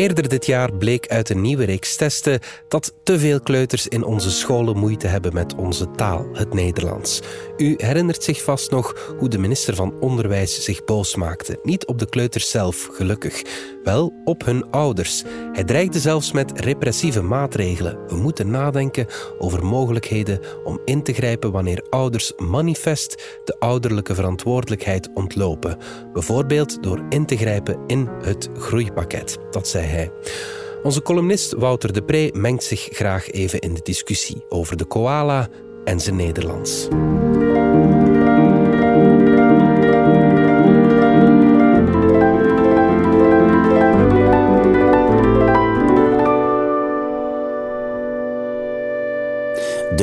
Eerder dit jaar bleek uit een nieuwe reeks testen dat te veel kleuters in onze scholen moeite hebben met onze taal, het Nederlands. U herinnert zich vast nog hoe de minister van Onderwijs zich boos maakte. Niet op de kleuters zelf, gelukkig. Wel op hun ouders. Hij dreigde zelfs met repressieve maatregelen. We moeten nadenken over mogelijkheden om in te grijpen wanneer ouders manifest de ouderlijke verantwoordelijkheid ontlopen. Bijvoorbeeld door in te grijpen in het groeipakket. Dat zei hij. Onze columnist Wouter de Pre mengt zich graag even in de discussie over de koala en zijn Nederlands.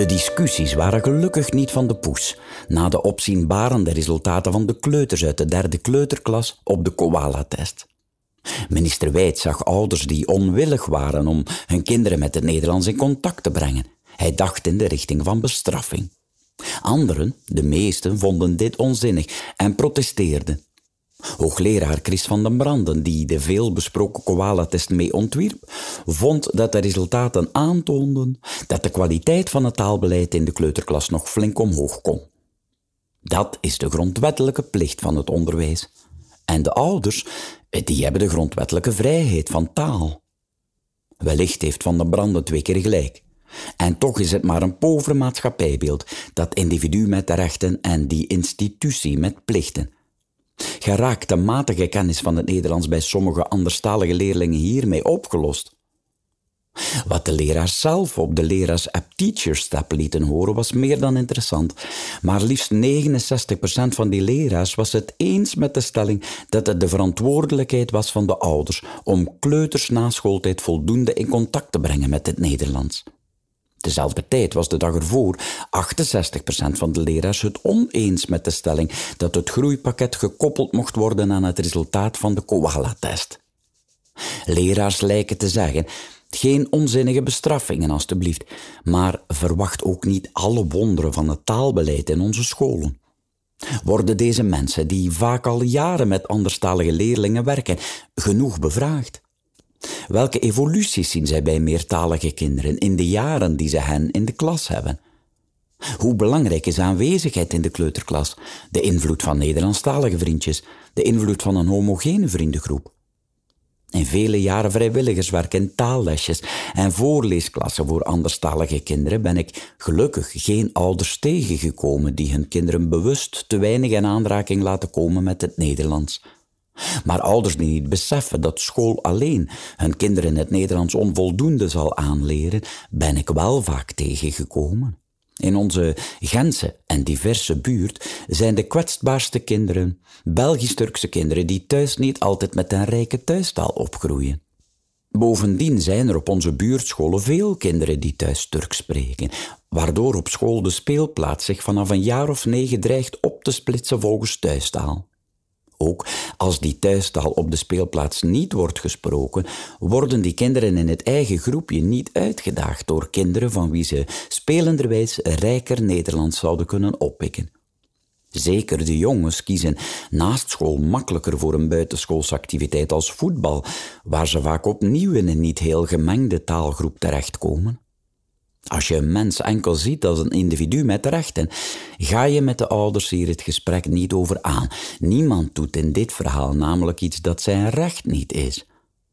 Discussies waren gelukkig niet van de poes, na de opzienbarende resultaten van de kleuters uit de derde kleuterklas op de koala-test. Minister Wijd zag ouders die onwillig waren om hun kinderen met het Nederlands in contact te brengen. Hij dacht in de richting van bestraffing. Anderen, de meesten, vonden dit onzinnig en protesteerden. Hoogleraar Chris van den Branden, die de veelbesproken koala-test mee ontwierp, vond dat de resultaten aantoonden dat de kwaliteit van het taalbeleid in de kleuterklas nog flink omhoog kon. Dat is de grondwettelijke plicht van het onderwijs. En de ouders, die hebben de grondwettelijke vrijheid van taal. Wellicht heeft Van den Branden twee keer gelijk. En toch is het maar een pover maatschappijbeeld, dat individu met rechten en die institutie met plichten. Geraakt de matige kennis van het Nederlands bij sommige anderstalige leerlingen hiermee opgelost? Wat de leraars zelf op de leraars-app Teachers Tab lieten horen was meer dan interessant. Maar liefst 69% van die leraars was het eens met de stelling dat het de verantwoordelijkheid was van de ouders om kleuters na schooltijd voldoende in contact te brengen met het Nederlands. Dezelfde tijd was de dag ervoor 68% van de leraars het oneens met de stelling dat het groeipakket gekoppeld mocht worden aan het resultaat van de koala-test. Leraars lijken te zeggen geen onzinnige bestraffingen, alstublieft, maar verwacht ook niet alle wonderen van het taalbeleid in onze scholen. Worden deze mensen, die vaak al jaren met anderstalige leerlingen werken, genoeg bevraagd? Welke evoluties zien zij bij meertalige kinderen in de jaren die ze hen in de klas hebben? Hoe belangrijk is aanwezigheid in de kleuterklas, de invloed van Nederlandstalige vriendjes, de invloed van een homogene vriendengroep? In vele jaren vrijwilligerswerk in taallesjes en voorleesklassen voor anderstalige kinderen ben ik gelukkig geen ouders tegengekomen die hun kinderen bewust te weinig in aanraking laten komen met het Nederlands. Maar ouders die niet beseffen dat school alleen hun kinderen het Nederlands onvoldoende zal aanleren, ben ik wel vaak tegengekomen. In onze Gentse en diverse buurt zijn de kwetsbaarste kinderen Belgisch-Turkse kinderen die thuis niet altijd met een rijke thuistaal opgroeien. Bovendien zijn er op onze buurtscholen veel kinderen die thuis Turks spreken, waardoor op school de speelplaats zich vanaf een jaar of negen dreigt op te splitsen volgens thuistaal. Ook als die thuistaal op de speelplaats niet wordt gesproken, worden die kinderen in het eigen groepje niet uitgedaagd door kinderen van wie ze spelenderwijs rijker Nederlands zouden kunnen oppikken. Zeker de jongens kiezen naast school makkelijker voor een buitenschoolsactiviteit als voetbal, waar ze vaak opnieuw in een niet heel gemengde taalgroep terechtkomen. Als je een mens enkel ziet als een individu met rechten, ga je met de ouders hier het gesprek niet over aan. Niemand doet in dit verhaal namelijk iets dat zijn recht niet is.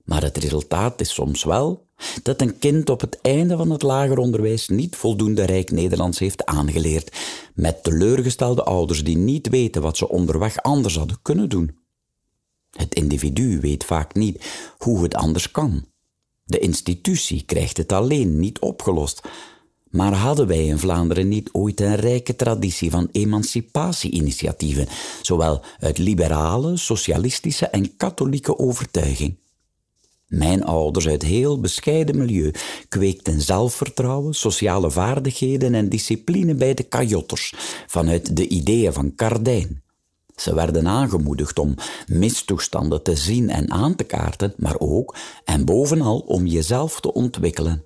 Maar het resultaat is soms wel dat een kind op het einde van het lager onderwijs niet voldoende rijk Nederlands heeft aangeleerd, met teleurgestelde ouders die niet weten wat ze onderweg anders hadden kunnen doen. Het individu weet vaak niet hoe het anders kan. De institutie krijgt het alleen niet opgelost. Maar hadden wij in Vlaanderen niet ooit een rijke traditie van emancipatie-initiatieven, zowel uit liberale, socialistische en katholieke overtuiging? Mijn ouders uit heel bescheiden milieu kweekten zelfvertrouwen, sociale vaardigheden en discipline bij de kajotters vanuit de ideeën van Cardijn. Ze werden aangemoedigd om mistoestanden te zien en aan te kaarten, maar ook en bovenal om jezelf te ontwikkelen.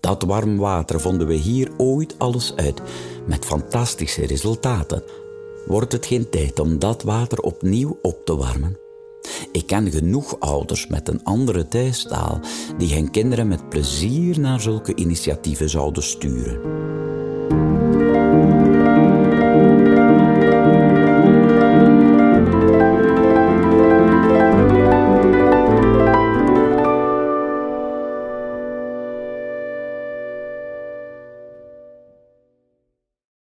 Dat warm water vonden we hier ooit alles uit, met fantastische resultaten. Wordt het geen tijd om dat water opnieuw op te warmen? Ik ken genoeg ouders met een andere thuistaal die hun kinderen met plezier naar zulke initiatieven zouden sturen.